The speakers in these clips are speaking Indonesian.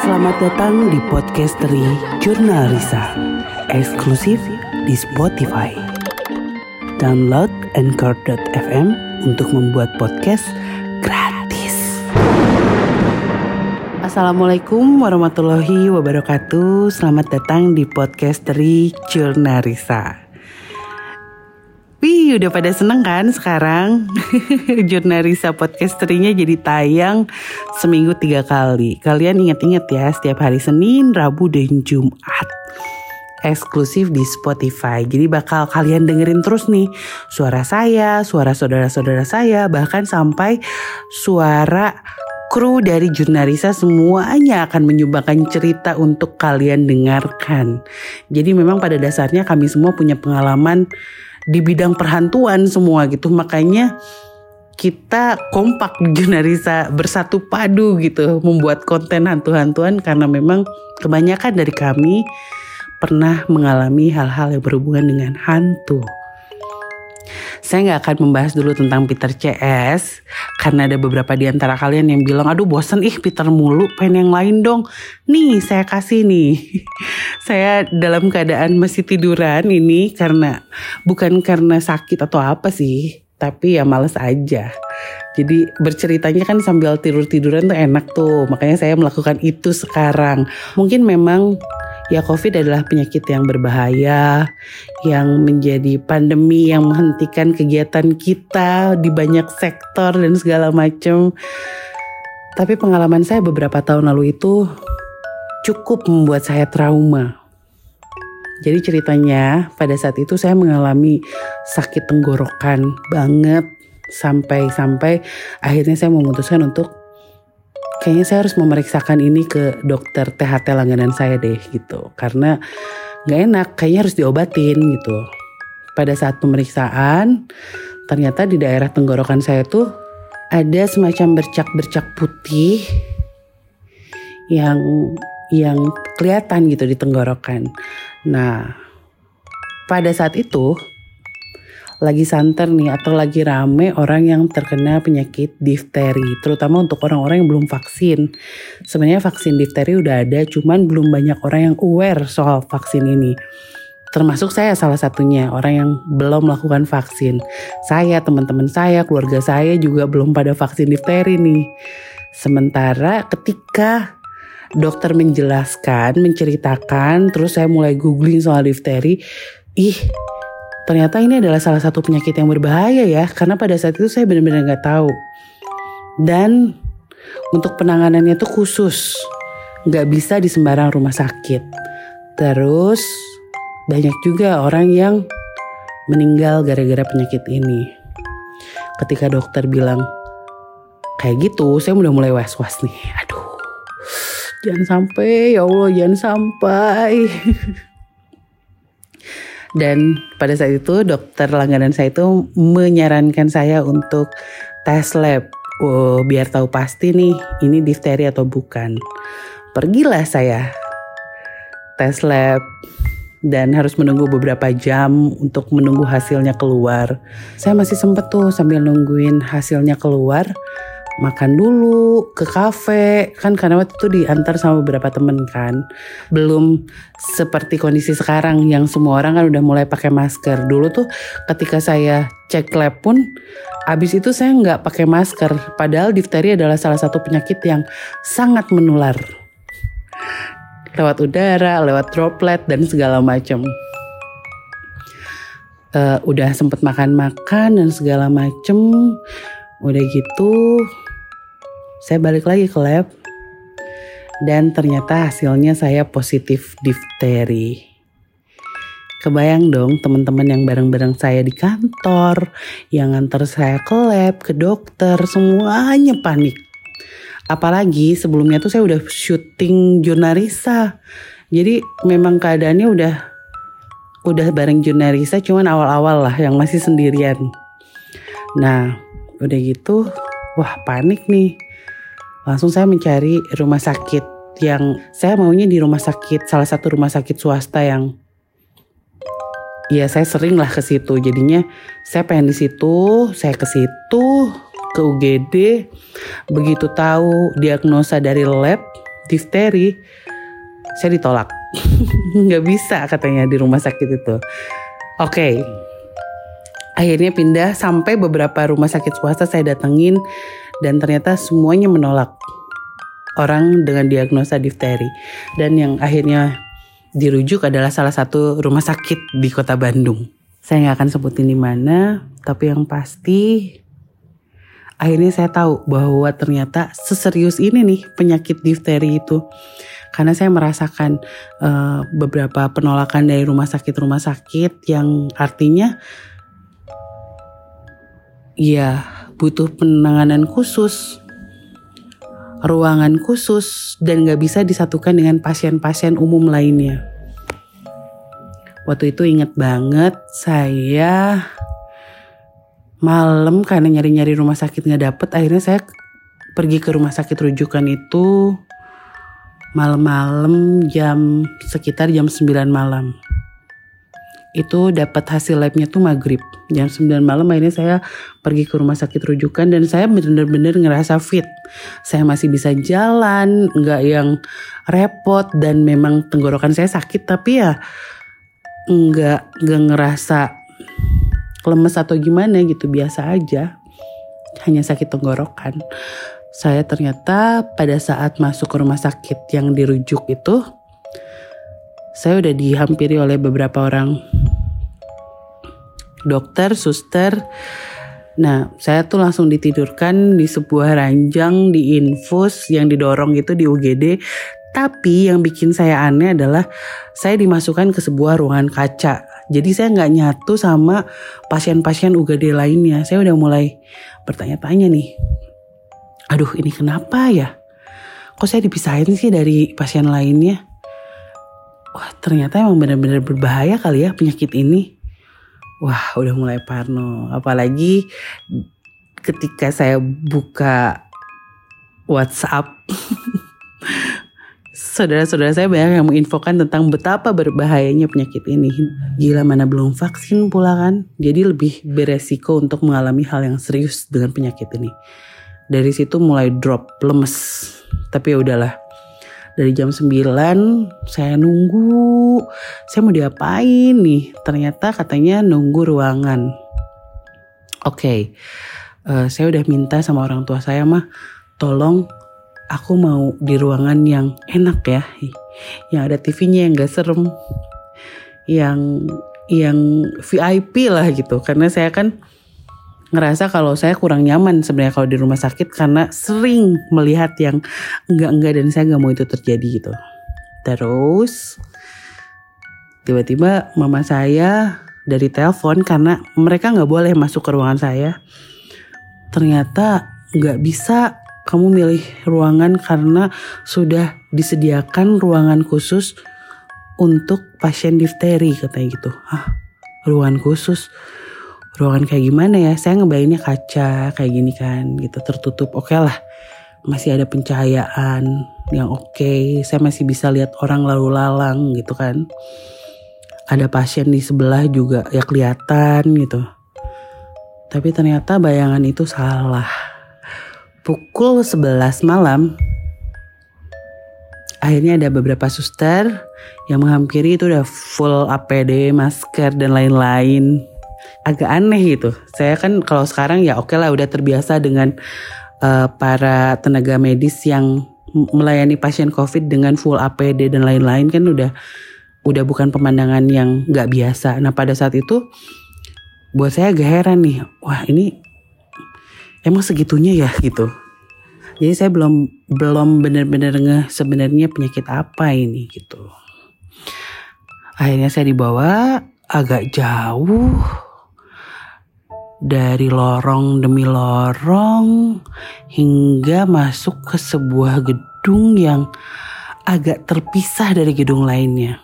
Selamat datang di podcasteri Jurnal Risa, eksklusif di Spotify. Download Anchor.fm untuk membuat podcast gratis. Assalamualaikum warahmatullahi wabarakatuh. Selamat datang di podcasteri Jurnal Risa. Wih, udah pada seneng kan sekarang? Jurnalisa podcasterinya jadi tayang seminggu tiga kali. Kalian ingat-ingat ya, setiap hari Senin, Rabu, dan Jumat. Eksklusif di Spotify. Jadi bakal kalian dengerin terus nih suara saya, suara saudara-saudara saya, bahkan sampai suara kru dari Jurnalisa semuanya akan menyumbangkan cerita untuk kalian dengarkan. Jadi memang pada dasarnya kami semua punya pengalaman di bidang perhantuan semua gitu makanya kita kompak Junarisa bersatu padu gitu membuat konten hantu-hantuan karena memang kebanyakan dari kami pernah mengalami hal-hal yang berhubungan dengan hantu. Saya nggak akan membahas dulu tentang Peter CS karena ada beberapa di antara kalian yang bilang, aduh bosen ih Peter mulu, pengen yang lain dong. Nih saya kasih nih. saya dalam keadaan masih tiduran ini karena bukan karena sakit atau apa sih, tapi ya males aja. Jadi berceritanya kan sambil tidur-tiduran tuh enak tuh. Makanya saya melakukan itu sekarang. Mungkin memang ya COVID adalah penyakit yang berbahaya, yang menjadi pandemi yang menghentikan kegiatan kita di banyak sektor dan segala macam. Tapi pengalaman saya beberapa tahun lalu itu cukup membuat saya trauma. Jadi ceritanya pada saat itu saya mengalami sakit tenggorokan banget sampai-sampai akhirnya saya memutuskan untuk kayaknya saya harus memeriksakan ini ke dokter THT langganan saya deh gitu karena nggak enak kayaknya harus diobatin gitu pada saat pemeriksaan ternyata di daerah tenggorokan saya tuh ada semacam bercak-bercak putih yang yang kelihatan gitu di tenggorokan. Nah, pada saat itu lagi santer nih atau lagi rame orang yang terkena penyakit difteri, terutama untuk orang-orang yang belum vaksin. Sebenarnya vaksin difteri udah ada, cuman belum banyak orang yang aware soal vaksin ini. Termasuk saya salah satunya, orang yang belum melakukan vaksin. Saya, teman-teman saya, keluarga saya juga belum pada vaksin difteri nih. Sementara ketika dokter menjelaskan, menceritakan, terus saya mulai googling soal difteri, ih ternyata ini adalah salah satu penyakit yang berbahaya ya karena pada saat itu saya benar-benar nggak tahu. Dan untuk penanganannya itu khusus. Nggak bisa di sembarang rumah sakit. Terus banyak juga orang yang meninggal gara-gara penyakit ini. Ketika dokter bilang kayak gitu saya udah mulai was-was nih. Aduh jangan sampai ya Allah jangan sampai Dan pada saat itu dokter langganan saya itu menyarankan saya untuk tes lab. Oh, biar tahu pasti nih ini difteri atau bukan. Pergilah saya tes lab dan harus menunggu beberapa jam untuk menunggu hasilnya keluar. Saya masih sempet tuh sambil nungguin hasilnya keluar makan dulu ke kafe. Kan karena waktu itu diantar sama beberapa temen kan. Belum seperti kondisi sekarang yang semua orang kan udah mulai pakai masker. Dulu tuh ketika saya cek lab pun abis itu saya nggak pakai masker. Padahal difteri adalah salah satu penyakit yang sangat menular. Lewat udara lewat droplet dan segala macam. Uh, udah sempet makan-makan dan segala macem. Udah gitu saya balik lagi ke lab dan ternyata hasilnya saya positif difteri. Kebayang dong teman-teman yang bareng-bareng saya di kantor, yang nganter saya ke lab, ke dokter, semuanya panik. Apalagi sebelumnya tuh saya udah syuting jurnalisa. Jadi memang keadaannya udah udah bareng jurnalisa cuman awal-awal lah yang masih sendirian. Nah, udah gitu, wah panik nih langsung saya mencari rumah sakit yang saya maunya di rumah sakit salah satu rumah sakit swasta yang ya saya sering lah ke situ. Jadinya saya pengen di situ saya ke situ ke UGD begitu tahu diagnosa dari lab difteri saya ditolak. Nggak bisa katanya di rumah sakit itu. Oke. Okay. akhirnya pindah sampai beberapa rumah sakit swasta saya datengin dan ternyata semuanya menolak orang dengan diagnosa difteri. Dan yang akhirnya dirujuk adalah salah satu rumah sakit di kota Bandung. Saya nggak akan sebutin di mana tapi yang pasti akhirnya saya tahu bahwa ternyata seserius ini nih penyakit difteri itu. Karena saya merasakan uh, beberapa penolakan dari rumah sakit-rumah sakit yang artinya ya butuh penanganan khusus ruangan khusus dan nggak bisa disatukan dengan pasien-pasien umum lainnya. Waktu itu inget banget saya malam karena nyari-nyari rumah sakit nggak dapet akhirnya saya pergi ke rumah sakit rujukan itu malam-malam jam sekitar jam 9 malam itu dapat hasil labnya tuh maghrib. Jam 9 malam akhirnya saya pergi ke rumah sakit rujukan dan saya bener-bener ngerasa fit. Saya masih bisa jalan nggak yang repot dan memang tenggorokan saya sakit tapi ya nggak nggak ngerasa lemes atau gimana gitu biasa aja. Hanya sakit tenggorokan. Saya ternyata pada saat masuk ke rumah sakit yang dirujuk itu saya udah dihampiri oleh beberapa orang dokter, suster. Nah, saya tuh langsung ditidurkan di sebuah ranjang di infus yang didorong itu di UGD. Tapi yang bikin saya aneh adalah saya dimasukkan ke sebuah ruangan kaca jadi saya nggak nyatu sama pasien-pasien UGD lainnya. Saya udah mulai bertanya-tanya nih. Aduh ini kenapa ya? Kok saya dipisahin sih dari pasien lainnya? Wah ternyata emang benar-benar berbahaya kali ya penyakit ini. Wah udah mulai parno. Apalagi ketika saya buka WhatsApp saudara-saudara saya banyak yang menginfokan tentang betapa berbahayanya penyakit ini. Gila mana belum vaksin pula kan. Jadi lebih beresiko untuk mengalami hal yang serius dengan penyakit ini. Dari situ mulai drop, lemes. Tapi ya udahlah. Dari jam 9 saya nunggu. Saya mau diapain nih? Ternyata katanya nunggu ruangan. Oke. Okay. Uh, eh, saya udah minta sama orang tua saya mah tolong aku mau di ruangan yang enak ya yang ada TV-nya yang gak serem yang yang VIP lah gitu karena saya kan ngerasa kalau saya kurang nyaman sebenarnya kalau di rumah sakit karena sering melihat yang enggak-enggak dan saya nggak mau itu terjadi gitu. Terus tiba-tiba mama saya dari telepon karena mereka nggak boleh masuk ke ruangan saya. Ternyata nggak bisa kamu milih ruangan karena sudah disediakan ruangan khusus untuk pasien difteri katanya gitu. Ah, ruangan khusus. Ruangan kayak gimana ya? Saya ngebayangnya kaca kayak gini kan gitu tertutup. Oke okay lah. Masih ada pencahayaan yang oke. Okay. Saya masih bisa lihat orang lalu lalang gitu kan. Ada pasien di sebelah juga ya kelihatan gitu. Tapi ternyata bayangan itu salah pukul 11 malam akhirnya ada beberapa suster yang menghampiri itu udah full APD, masker dan lain-lain. Agak aneh gitu. Saya kan kalau sekarang ya oke okay lah udah terbiasa dengan uh, para tenaga medis yang melayani pasien COVID dengan full APD dan lain-lain kan udah udah bukan pemandangan yang nggak biasa. Nah pada saat itu buat saya agak heran nih, wah ini emang segitunya ya gitu jadi saya belum belum benar-benar ngeh sebenarnya penyakit apa ini gitu akhirnya saya dibawa agak jauh dari lorong demi lorong hingga masuk ke sebuah gedung yang agak terpisah dari gedung lainnya.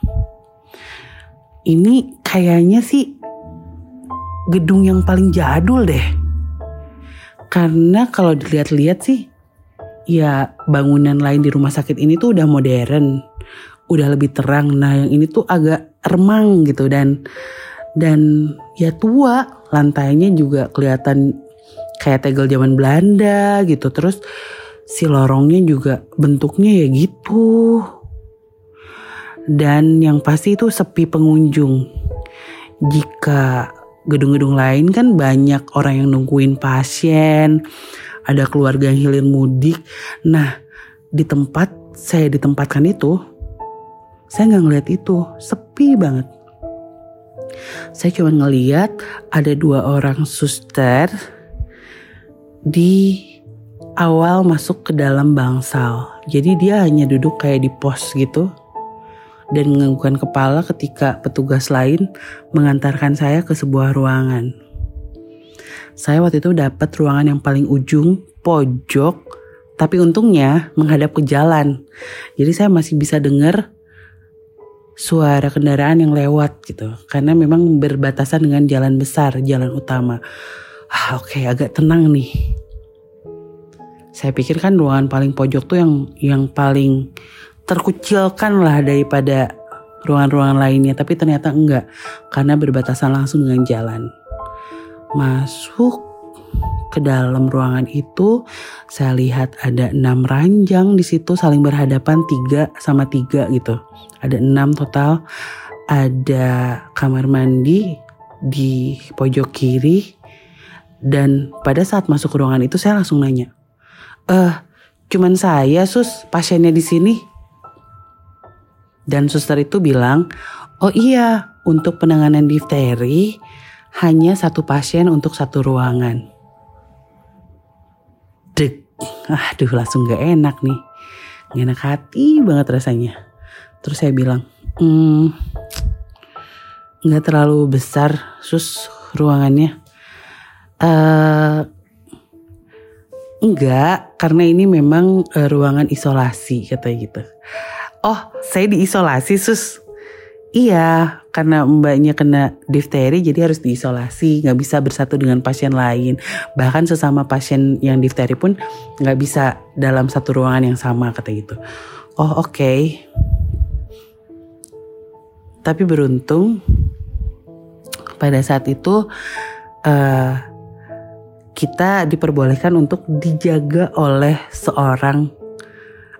Ini kayaknya sih gedung yang paling jadul deh. Karena kalau dilihat-lihat sih ya bangunan lain di rumah sakit ini tuh udah modern, udah lebih terang. Nah yang ini tuh agak remang gitu dan dan ya tua, lantainya juga kelihatan kayak tegel zaman Belanda gitu. Terus si lorongnya juga bentuknya ya gitu. Dan yang pasti itu sepi pengunjung. Jika gedung-gedung lain kan banyak orang yang nungguin pasien, ada keluarga yang hilir mudik. Nah, di tempat saya ditempatkan itu, saya nggak ngeliat itu, sepi banget. Saya cuma ngeliat ada dua orang suster di awal masuk ke dalam bangsal. Jadi dia hanya duduk kayak di pos gitu dan menganggukkan kepala ketika petugas lain mengantarkan saya ke sebuah ruangan. Saya waktu itu dapat ruangan yang paling ujung, pojok, tapi untungnya menghadap ke jalan. Jadi saya masih bisa dengar suara kendaraan yang lewat gitu. Karena memang berbatasan dengan jalan besar, jalan utama. Ah, oke, okay, agak tenang nih. Saya pikir kan ruangan paling pojok tuh yang yang paling terkucilkan lah daripada ruangan-ruangan lainnya, tapi ternyata enggak karena berbatasan langsung dengan jalan. Masuk ke dalam ruangan itu, saya lihat ada enam ranjang di situ saling berhadapan tiga sama tiga gitu. Ada enam total. Ada kamar mandi di pojok kiri. Dan pada saat masuk ke ruangan itu saya langsung nanya, eh cuman saya sus pasiennya di sini dan suster itu bilang, oh iya untuk penanganan difteri hanya satu pasien untuk satu ruangan. Aduh langsung gak enak nih. Gak enak hati banget rasanya. Terus saya bilang, hmm, gak terlalu besar sus ruangannya. Uh, enggak, karena ini memang uh, ruangan isolasi katanya gitu oh saya diisolasi sus Iya, karena mbaknya kena difteri jadi harus diisolasi, nggak bisa bersatu dengan pasien lain. Bahkan sesama pasien yang difteri pun nggak bisa dalam satu ruangan yang sama kata gitu. Oh oke. Okay. Tapi beruntung pada saat itu uh, kita diperbolehkan untuk dijaga oleh seorang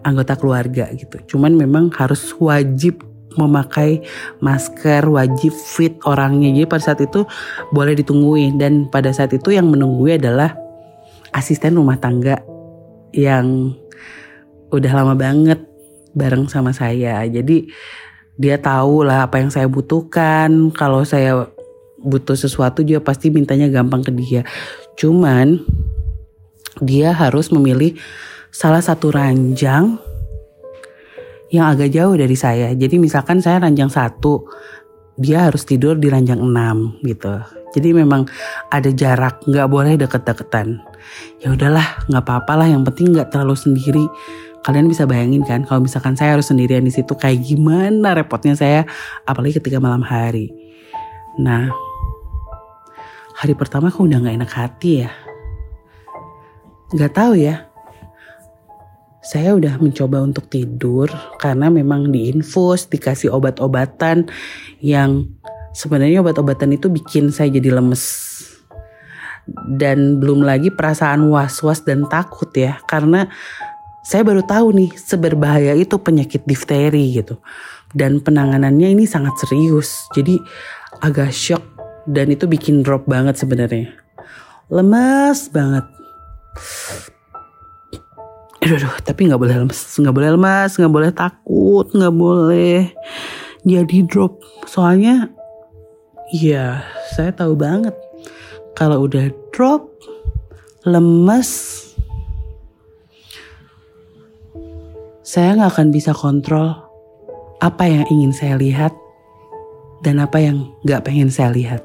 anggota keluarga gitu. Cuman memang harus wajib memakai masker, wajib fit orangnya. Jadi pada saat itu boleh ditungguin dan pada saat itu yang menunggu adalah asisten rumah tangga yang udah lama banget bareng sama saya. Jadi dia tahu lah apa yang saya butuhkan. Kalau saya butuh sesuatu dia pasti mintanya gampang ke dia. Cuman dia harus memilih salah satu ranjang yang agak jauh dari saya. Jadi misalkan saya ranjang satu, dia harus tidur di ranjang enam gitu. Jadi memang ada jarak, nggak boleh deket-deketan. Ya udahlah, nggak apa-apa lah. Yang penting nggak terlalu sendiri. Kalian bisa bayangin kan, kalau misalkan saya harus sendirian di situ, kayak gimana repotnya saya, apalagi ketika malam hari. Nah, hari pertama kok udah nggak enak hati ya. Nggak tahu ya, saya udah mencoba untuk tidur karena memang diinfus, dikasih obat-obatan yang sebenarnya obat-obatan itu bikin saya jadi lemes. Dan belum lagi perasaan was-was dan takut ya karena saya baru tahu nih seberbahaya itu penyakit difteri gitu. Dan penanganannya ini sangat serius. Jadi agak shock dan itu bikin drop banget sebenarnya. Lemes banget aduh, aduh tapi nggak boleh lemas nggak boleh lemas nggak boleh takut nggak boleh jadi drop. Soalnya ya saya tahu banget. Kalau udah drop lemes saya nggak akan bisa kontrol apa yang ingin saya lihat dan apa yang nggak pengen saya lihat.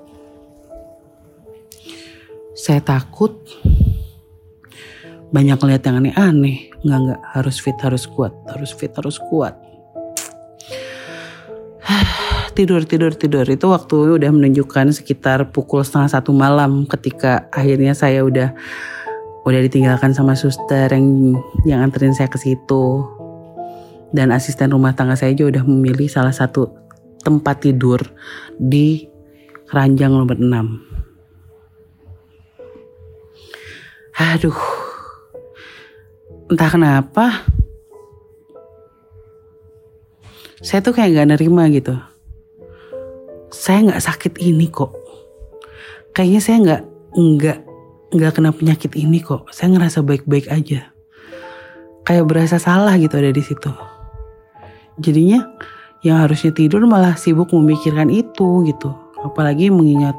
Saya takut banyak lihat yang aneh-aneh. Nggak nggak. Harus fit harus kuat. Harus fit harus kuat. Tidur tidur tidur. Itu waktu udah menunjukkan sekitar pukul setengah satu malam ketika akhirnya saya udah udah ditinggalkan sama suster yang yang anterin saya ke situ. Dan asisten rumah tangga saya juga udah memilih salah satu tempat tidur di keranjang nomor 6 aduh entah kenapa saya tuh kayak gak nerima gitu. Saya nggak sakit ini kok. Kayaknya saya nggak nggak nggak kena penyakit ini kok. Saya ngerasa baik-baik aja. Kayak berasa salah gitu ada di situ. Jadinya yang harusnya tidur malah sibuk memikirkan itu gitu. Apalagi mengingat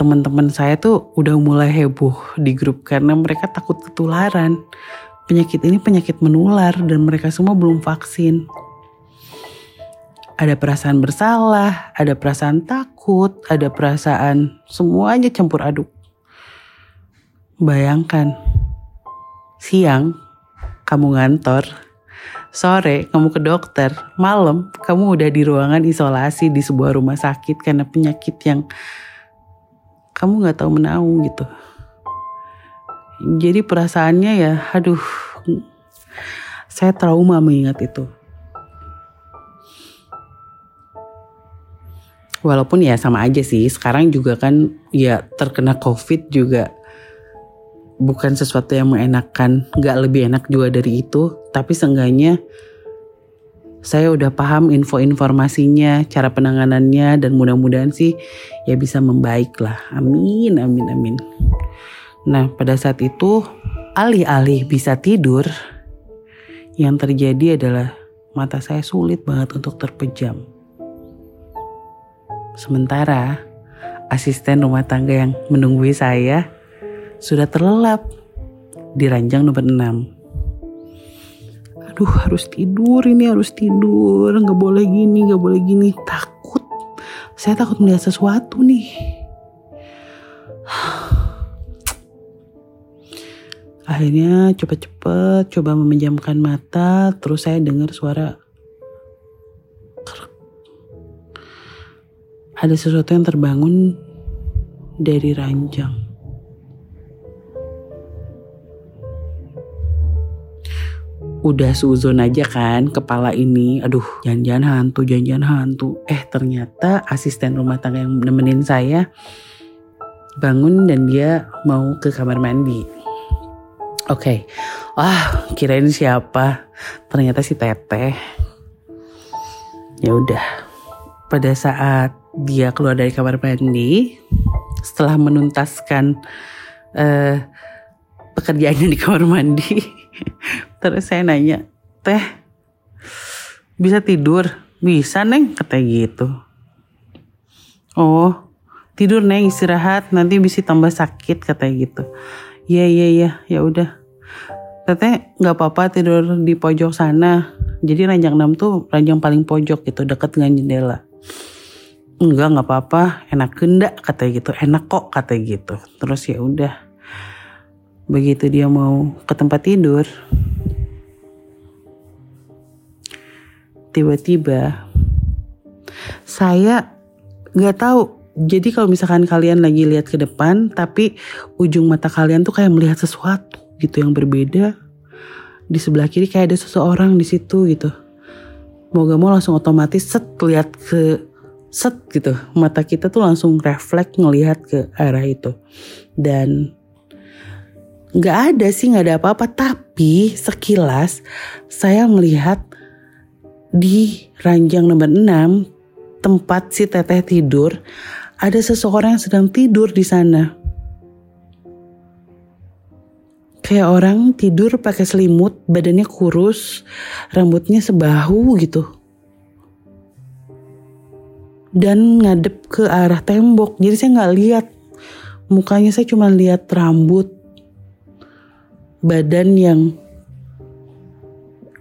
teman-teman saya tuh udah mulai heboh di grup karena mereka takut ketularan. Penyakit ini penyakit menular dan mereka semua belum vaksin. Ada perasaan bersalah, ada perasaan takut, ada perasaan semuanya campur aduk. Bayangkan, siang kamu ngantor, sore kamu ke dokter, malam kamu udah di ruangan isolasi di sebuah rumah sakit karena penyakit yang kamu nggak tahu menau gitu. Jadi perasaannya ya aduh saya trauma mengingat itu. Walaupun ya sama aja sih sekarang juga kan ya terkena covid juga bukan sesuatu yang mengenakan nggak lebih enak juga dari itu. Tapi seenggaknya saya udah paham info informasinya, cara penanganannya dan mudah-mudahan sih ya bisa membaik lah. Amin, amin, amin. Nah pada saat itu alih-alih bisa tidur, yang terjadi adalah mata saya sulit banget untuk terpejam. Sementara asisten rumah tangga yang menunggui saya sudah terlelap di ranjang nomor 6 aduh harus tidur ini harus tidur. Nggak boleh gini nggak boleh gini. Takut. Saya takut melihat sesuatu nih. Akhirnya cepet-cepet coba memejamkan mata terus saya dengar suara ada sesuatu yang terbangun dari ranjang udah suzon aja kan kepala ini. Aduh jangan-jangan hantu jangan-jangan hantu. Eh ternyata asisten rumah tangga yang nemenin saya bangun dan dia mau ke kamar mandi. Oke. Okay. wah kirain siapa? Ternyata si teteh. Ya udah. Pada saat dia keluar dari kamar mandi setelah menuntaskan uh, pekerjaannya di kamar mandi Terus saya nanya, teh bisa tidur? Bisa neng, kata gitu. Oh, tidur neng istirahat, nanti bisa tambah sakit kata gitu. Iya iya iya, ya udah. Teteh nggak apa-apa tidur di pojok sana. Jadi ranjang 6 tuh ranjang paling pojok gitu, deket dengan jendela. Enggak nggak apa-apa, enak kendak kata gitu, enak kok kata gitu. Terus ya udah. Begitu dia mau ke tempat tidur, tiba-tiba saya nggak tahu. Jadi kalau misalkan kalian lagi lihat ke depan tapi ujung mata kalian tuh kayak melihat sesuatu gitu yang berbeda. Di sebelah kiri kayak ada seseorang di situ gitu. Mau gak mau langsung otomatis set lihat ke set gitu. Mata kita tuh langsung refleks ngelihat ke arah itu. Dan nggak ada sih nggak ada apa-apa. Tapi sekilas saya melihat di ranjang nomor 6 tempat si teteh tidur ada seseorang yang sedang tidur di sana. Kayak orang tidur pakai selimut, badannya kurus, rambutnya sebahu gitu. Dan ngadep ke arah tembok, jadi saya nggak lihat mukanya saya cuma lihat rambut, badan yang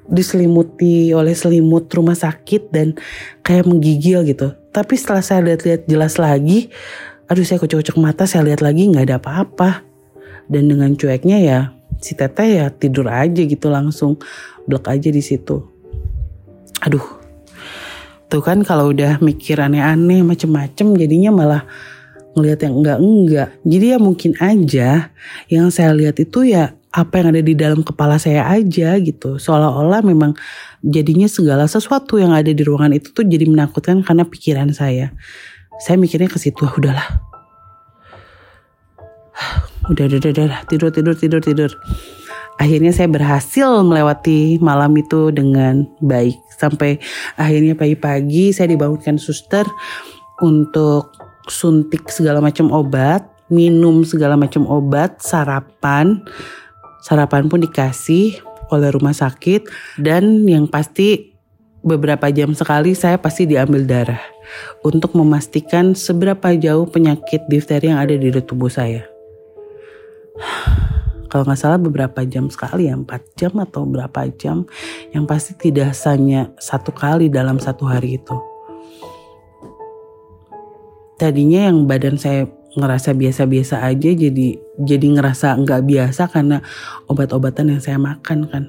diselimuti oleh selimut rumah sakit dan kayak menggigil gitu. Tapi setelah saya lihat-lihat jelas lagi, aduh saya kocok-kocok mata, saya lihat lagi nggak ada apa-apa. Dan dengan cueknya ya si teteh ya tidur aja gitu langsung blok aja di situ. Aduh, tuh kan kalau udah mikir aneh-aneh macem-macem jadinya malah ngelihat yang enggak-enggak. Jadi ya mungkin aja yang saya lihat itu ya apa yang ada di dalam kepala saya aja gitu. Seolah-olah memang jadinya segala sesuatu yang ada di ruangan itu tuh jadi menakutkan karena pikiran saya. Saya mikirnya ke situ, ah, udahlah. Udah, udah, udah, udah, tidur, tidur, tidur, tidur. akhirnya saya berhasil melewati malam itu dengan baik sampai akhirnya pagi-pagi saya dibangunkan suster untuk suntik segala macam obat, minum segala macam obat, sarapan. Sarapan pun dikasih oleh rumah sakit dan yang pasti beberapa jam sekali saya pasti diambil darah untuk memastikan seberapa jauh penyakit difteri yang ada di tubuh saya. Kalau nggak salah beberapa jam sekali ya empat jam atau berapa jam yang pasti tidak hanya satu kali dalam satu hari itu. Tadinya yang badan saya ngerasa biasa-biasa aja jadi jadi ngerasa nggak biasa karena obat-obatan yang saya makan kan.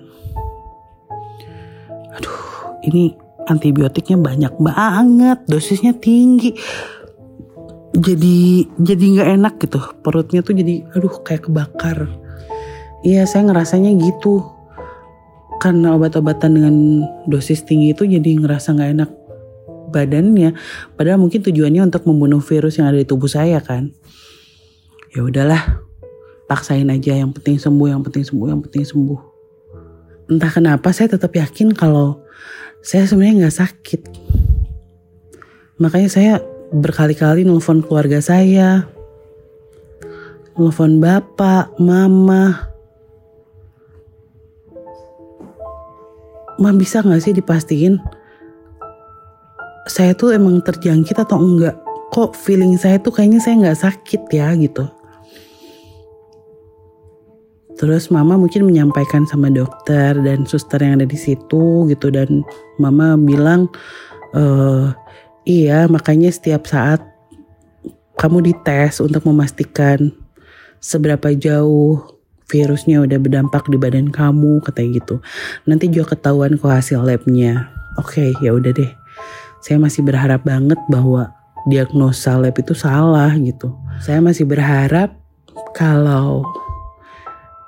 Aduh ini antibiotiknya banyak banget dosisnya tinggi. Jadi jadi nggak enak gitu perutnya tuh jadi aduh kayak kebakar. Iya saya ngerasanya gitu. Karena obat-obatan dengan dosis tinggi itu jadi ngerasa nggak enak badannya. Padahal mungkin tujuannya untuk membunuh virus yang ada di tubuh saya kan? Ya udahlah paksain aja yang penting sembuh yang penting sembuh yang penting sembuh. Entah kenapa saya tetap yakin kalau saya sebenarnya nggak sakit. Makanya saya berkali-kali nelfon keluarga saya nelfon bapak mama. Mah bisa gak sih dipastiin saya tuh emang terjangkit atau enggak kok feeling saya tuh kayaknya saya nggak sakit ya gitu terus mama mungkin menyampaikan sama dokter dan suster yang ada di situ gitu dan mama bilang e, iya makanya setiap saat kamu dites untuk memastikan seberapa jauh virusnya udah berdampak di badan kamu katanya gitu. Nanti juga ketahuan kok hasil labnya. Oke, okay, ya udah deh. Saya masih berharap banget bahwa diagnosa lab itu salah gitu. Saya masih berharap kalau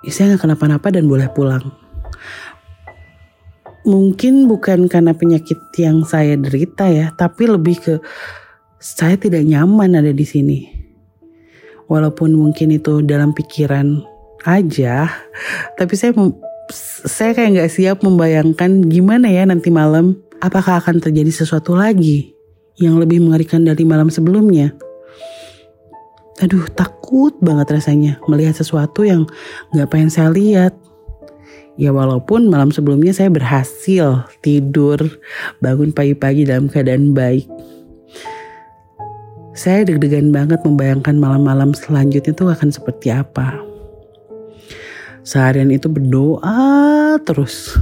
ya saya nggak kenapa-napa dan boleh pulang. Mungkin bukan karena penyakit yang saya derita ya, tapi lebih ke saya tidak nyaman ada di sini. Walaupun mungkin itu dalam pikiran aja tapi saya saya kayak nggak siap membayangkan gimana ya nanti malam apakah akan terjadi sesuatu lagi yang lebih mengerikan dari malam sebelumnya? Aduh takut banget rasanya melihat sesuatu yang nggak pengen saya lihat. Ya walaupun malam sebelumnya saya berhasil tidur bangun pagi-pagi dalam keadaan baik. Saya deg-degan banget membayangkan malam-malam selanjutnya tuh akan seperti apa. Seharian itu berdoa terus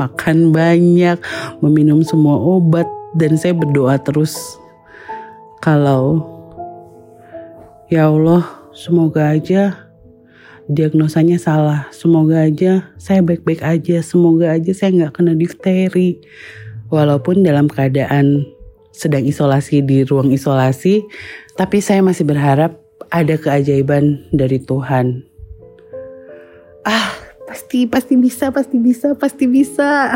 makan banyak meminum semua obat dan saya berdoa terus. Kalau ya Allah semoga aja diagnosanya salah semoga aja saya baik-baik aja semoga aja saya nggak kena difteri. Walaupun dalam keadaan sedang isolasi di ruang isolasi tapi saya masih berharap ada keajaiban dari Tuhan. Ah pasti pasti bisa pasti bisa pasti bisa.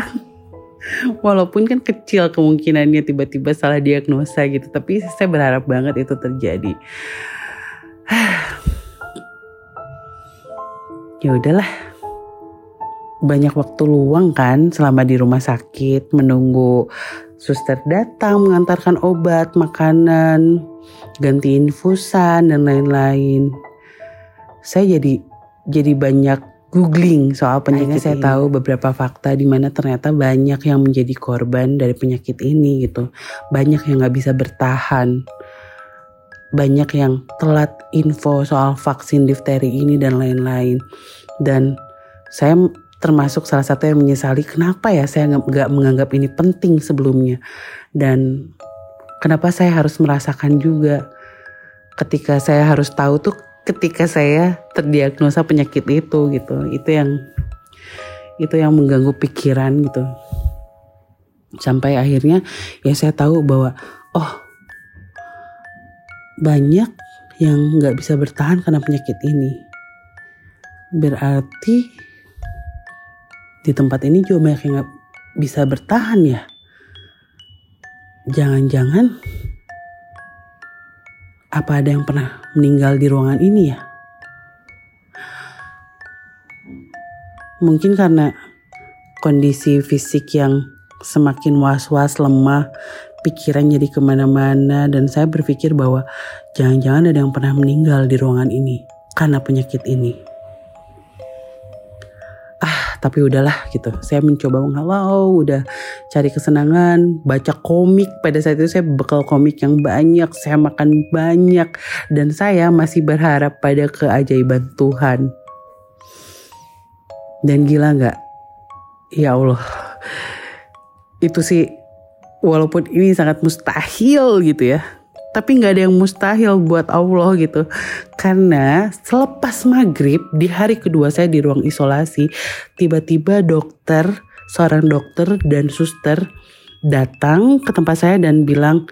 Walaupun kan kecil kemungkinannya tiba-tiba salah diagnosa gitu tapi saya berharap banget itu terjadi. Ya udahlah. Banyak waktu luang kan selama di rumah sakit menunggu suster datang mengantarkan obat makanan ganti infusan dan lain-lain. Saya jadi jadi banyak googling soal penyakit saya ini. tahu beberapa fakta di mana ternyata banyak yang menjadi korban dari penyakit ini gitu. Banyak yang nggak bisa bertahan. Banyak yang telat info soal vaksin difteri ini dan lain-lain. Dan saya termasuk salah satu yang menyesali kenapa ya saya nggak menganggap ini penting sebelumnya? Dan kenapa saya harus merasakan juga? Ketika saya harus tahu tuh ketika saya terdiagnosa penyakit itu gitu. Itu yang itu yang mengganggu pikiran gitu. Sampai akhirnya ya saya tahu bahwa oh banyak yang nggak bisa bertahan karena penyakit ini. Berarti di tempat ini juga banyak yang nggak bisa bertahan ya. Jangan-jangan apa ada yang pernah meninggal di ruangan ini ya? Mungkin karena kondisi fisik yang semakin was-was, lemah, pikiran jadi ke mana-mana dan saya berpikir bahwa jangan-jangan ada yang pernah meninggal di ruangan ini karena penyakit ini. Tapi udahlah gitu. Saya mencoba menghalau, udah cari kesenangan, baca komik. Pada saat itu saya bekal komik yang banyak, saya makan banyak dan saya masih berharap pada keajaiban Tuhan. Dan gila nggak? Ya Allah, itu sih walaupun ini sangat mustahil gitu ya tapi nggak ada yang mustahil buat Allah gitu. Karena selepas maghrib di hari kedua saya di ruang isolasi tiba-tiba dokter seorang dokter dan suster datang ke tempat saya dan bilang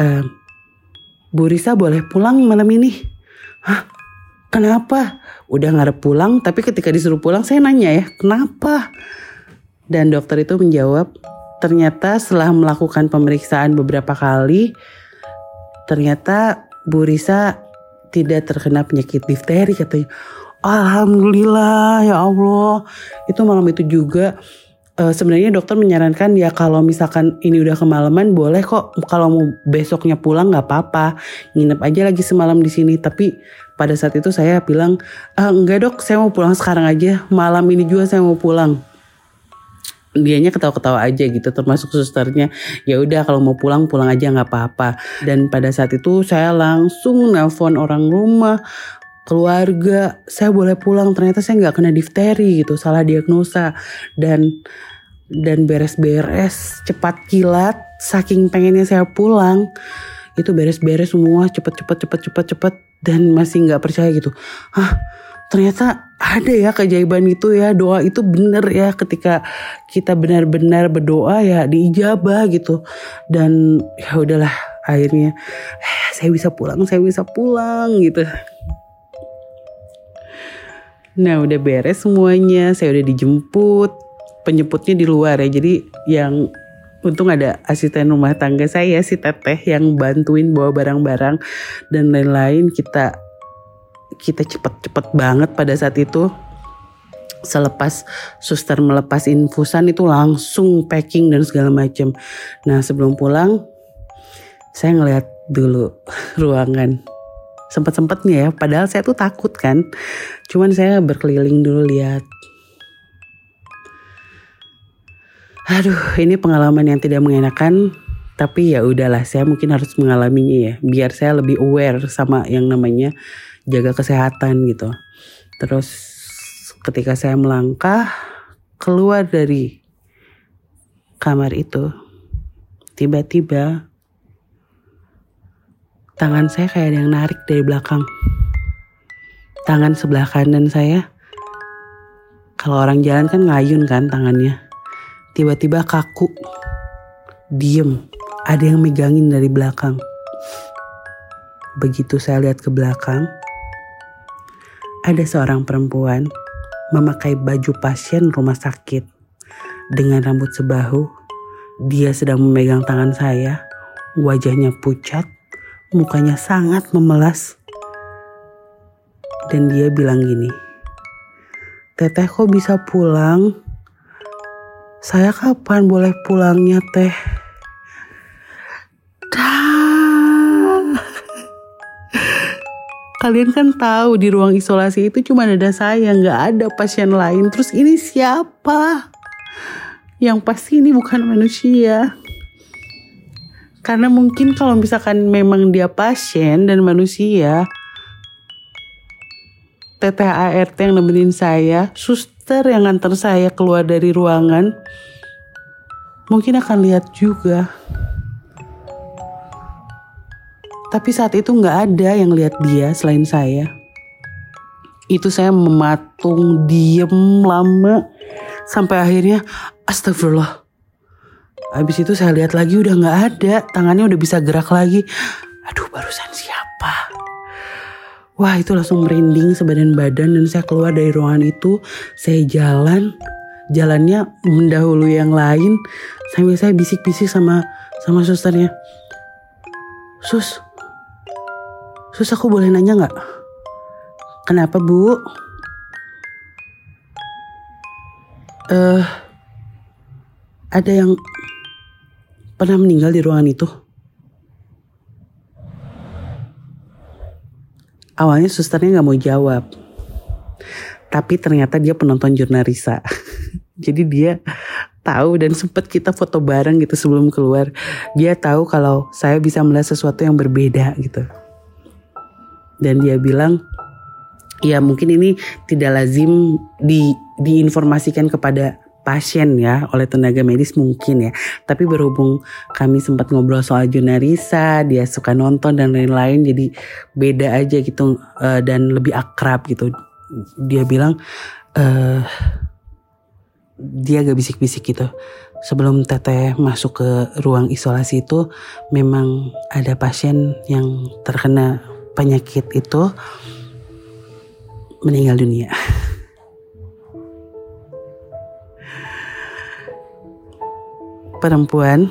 e, Bu Risa boleh pulang malam ini? Hah? Kenapa? Udah ngarep pulang tapi ketika disuruh pulang saya nanya ya kenapa? Dan dokter itu menjawab ternyata setelah melakukan pemeriksaan beberapa kali ternyata Bu Risa tidak terkena penyakit difteri katanya. Alhamdulillah ya Allah. Itu malam itu juga uh, sebenarnya dokter menyarankan ya kalau misalkan ini udah kemalaman boleh kok. Kalau mau besoknya pulang nggak apa-apa. Nginep aja lagi semalam di sini. Tapi pada saat itu saya bilang ah, enggak dok. Saya mau pulang sekarang aja. Malam ini juga saya mau pulang dianya ketawa-ketawa aja gitu termasuk susternya. Ya udah kalau mau pulang pulang aja nggak apa-apa. Dan pada saat itu saya langsung nelpon orang rumah keluarga saya boleh pulang. Ternyata saya nggak kena difteri gitu salah diagnosa. Dan dan beres-beres cepat kilat saking pengennya saya pulang itu beres-beres semua cepet-cepet cepet-cepet cepet dan masih nggak percaya gitu. Hah ternyata ada ya keajaiban itu ya. Doa itu bener ya. Ketika kita benar-benar berdoa ya diijabah gitu. Dan ya udahlah akhirnya eh, saya bisa pulang saya bisa pulang gitu. Nah udah beres semuanya. Saya udah dijemput. Penjemputnya di luar ya. Jadi yang untung ada asisten rumah tangga saya si teteh yang bantuin bawa barang-barang dan lain-lain. Kita kita cepet-cepet banget pada saat itu. Selepas suster melepas infusan itu langsung packing dan segala macam. Nah sebelum pulang saya ngeliat dulu ruangan. Sempet-sempetnya ya padahal saya tuh takut kan. Cuman saya berkeliling dulu lihat. Aduh ini pengalaman yang tidak mengenakan tapi ya udahlah saya mungkin harus mengalaminya ya. Biar saya lebih aware sama yang namanya jaga kesehatan gitu. Terus ketika saya melangkah keluar dari kamar itu, tiba-tiba tangan saya kayak ada yang narik dari belakang. Tangan sebelah kanan saya, kalau orang jalan kan ngayun kan tangannya. Tiba-tiba kaku, diem, ada yang megangin dari belakang. Begitu saya lihat ke belakang, ada seorang perempuan memakai baju pasien rumah sakit. Dengan rambut sebahu, dia sedang memegang tangan saya. Wajahnya pucat, mukanya sangat memelas. Dan dia bilang gini, Teteh kok bisa pulang? Saya kapan boleh pulangnya teh? Kalian kan tahu di ruang isolasi itu cuma ada saya, nggak ada pasien lain. Terus ini siapa? Yang pasti ini bukan manusia. Karena mungkin kalau misalkan memang dia pasien dan manusia, TTART yang nemenin saya, suster yang nganter saya keluar dari ruangan, mungkin akan lihat juga. Tapi saat itu nggak ada yang lihat dia selain saya. Itu saya mematung diem lama sampai akhirnya astagfirullah. Habis itu saya lihat lagi udah nggak ada, tangannya udah bisa gerak lagi. Aduh barusan siapa? Wah itu langsung merinding sebadan badan dan saya keluar dari ruangan itu. Saya jalan, jalannya mendahului yang lain. Sambil saya bisik-bisik sama sama susternya. Sus, Sus aku boleh nanya nggak? Kenapa bu? uh, ada yang pernah meninggal di ruangan itu. Awalnya susternya nggak mau jawab, tapi ternyata dia penonton jurnalisa. Jadi dia tahu dan sempat kita foto bareng gitu sebelum keluar. Dia tahu kalau saya bisa melihat sesuatu yang berbeda gitu. Dan dia bilang, ya mungkin ini tidak lazim di diinformasikan kepada pasien ya oleh tenaga medis mungkin ya. Tapi berhubung kami sempat ngobrol soal Junarisa, dia suka nonton dan lain-lain jadi beda aja gitu uh, dan lebih akrab gitu. Dia bilang uh, dia agak bisik-bisik gitu. Sebelum teteh masuk ke ruang isolasi itu memang ada pasien yang terkena penyakit itu meninggal dunia. Perempuan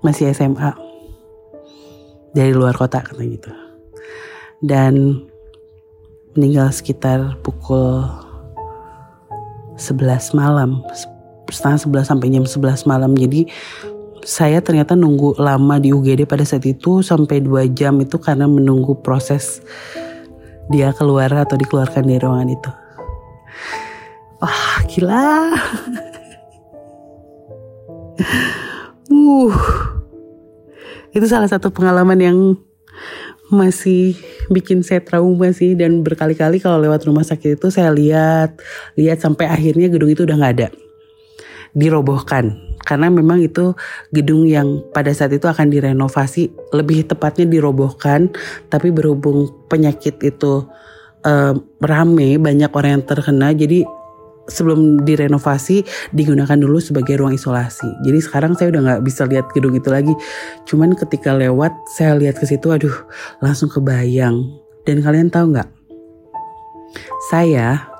masih SMA dari luar kota katanya gitu. Dan meninggal sekitar pukul 11 malam setengah 11 sampai jam 11 malam jadi saya ternyata nunggu lama di UGD pada saat itu sampai 2 jam itu karena menunggu proses dia keluar atau dikeluarkan dari ruangan itu. Wah gila. uh, itu salah satu pengalaman yang masih bikin saya trauma sih dan berkali-kali kalau lewat rumah sakit itu saya lihat lihat sampai akhirnya gedung itu udah nggak ada dirobohkan karena memang itu gedung yang pada saat itu akan direnovasi lebih tepatnya dirobohkan tapi berhubung penyakit itu uh, rame banyak orang yang terkena jadi sebelum direnovasi digunakan dulu sebagai ruang isolasi. Jadi sekarang saya udah nggak bisa lihat gedung itu lagi. Cuman ketika lewat saya lihat ke situ, aduh langsung kebayang. Dan kalian tahu nggak? Saya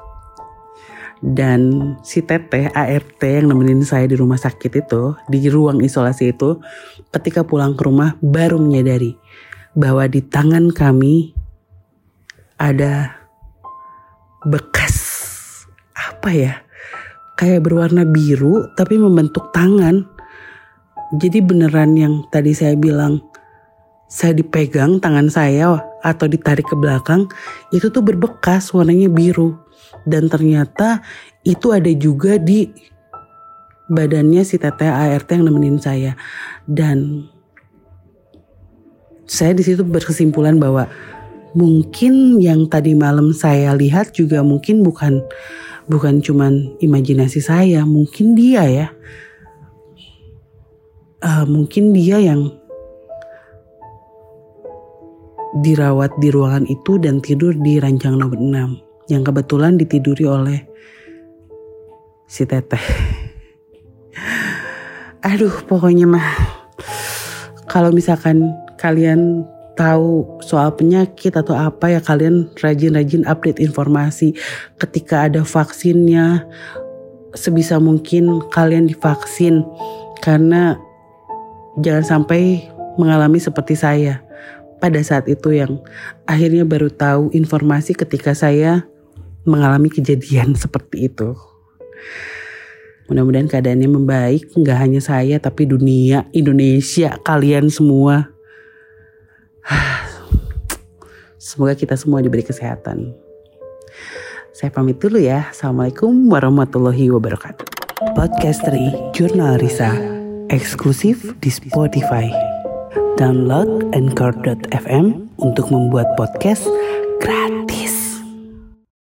dan si teteh ART yang nemenin saya di rumah sakit itu di ruang isolasi itu ketika pulang ke rumah baru menyadari bahwa di tangan kami ada bekas apa ya kayak berwarna biru tapi membentuk tangan. Jadi beneran yang tadi saya bilang saya dipegang tangan saya atau ditarik ke belakang itu tuh berbekas warnanya biru dan ternyata itu ada juga di badannya si teteh ART yang nemenin saya dan saya di situ berkesimpulan bahwa mungkin yang tadi malam saya lihat juga mungkin bukan bukan cuman imajinasi saya, mungkin dia ya. Uh, mungkin dia yang dirawat di ruangan itu dan tidur di ranjang nomor 6 yang kebetulan ditiduri oleh si teteh. Aduh, pokoknya mah kalau misalkan kalian tahu soal penyakit atau apa ya kalian rajin-rajin update informasi ketika ada vaksinnya sebisa mungkin kalian divaksin karena jangan sampai mengalami seperti saya pada saat itu yang akhirnya baru tahu informasi ketika saya mengalami kejadian seperti itu. Mudah-mudahan keadaannya membaik, nggak hanya saya tapi dunia, Indonesia, kalian semua. Semoga kita semua diberi kesehatan. Saya pamit dulu ya. Assalamualaikum warahmatullahi wabarakatuh. Podcasteri Jurnal Risa. Eksklusif di Spotify. Download Anchor.fm untuk membuat podcast.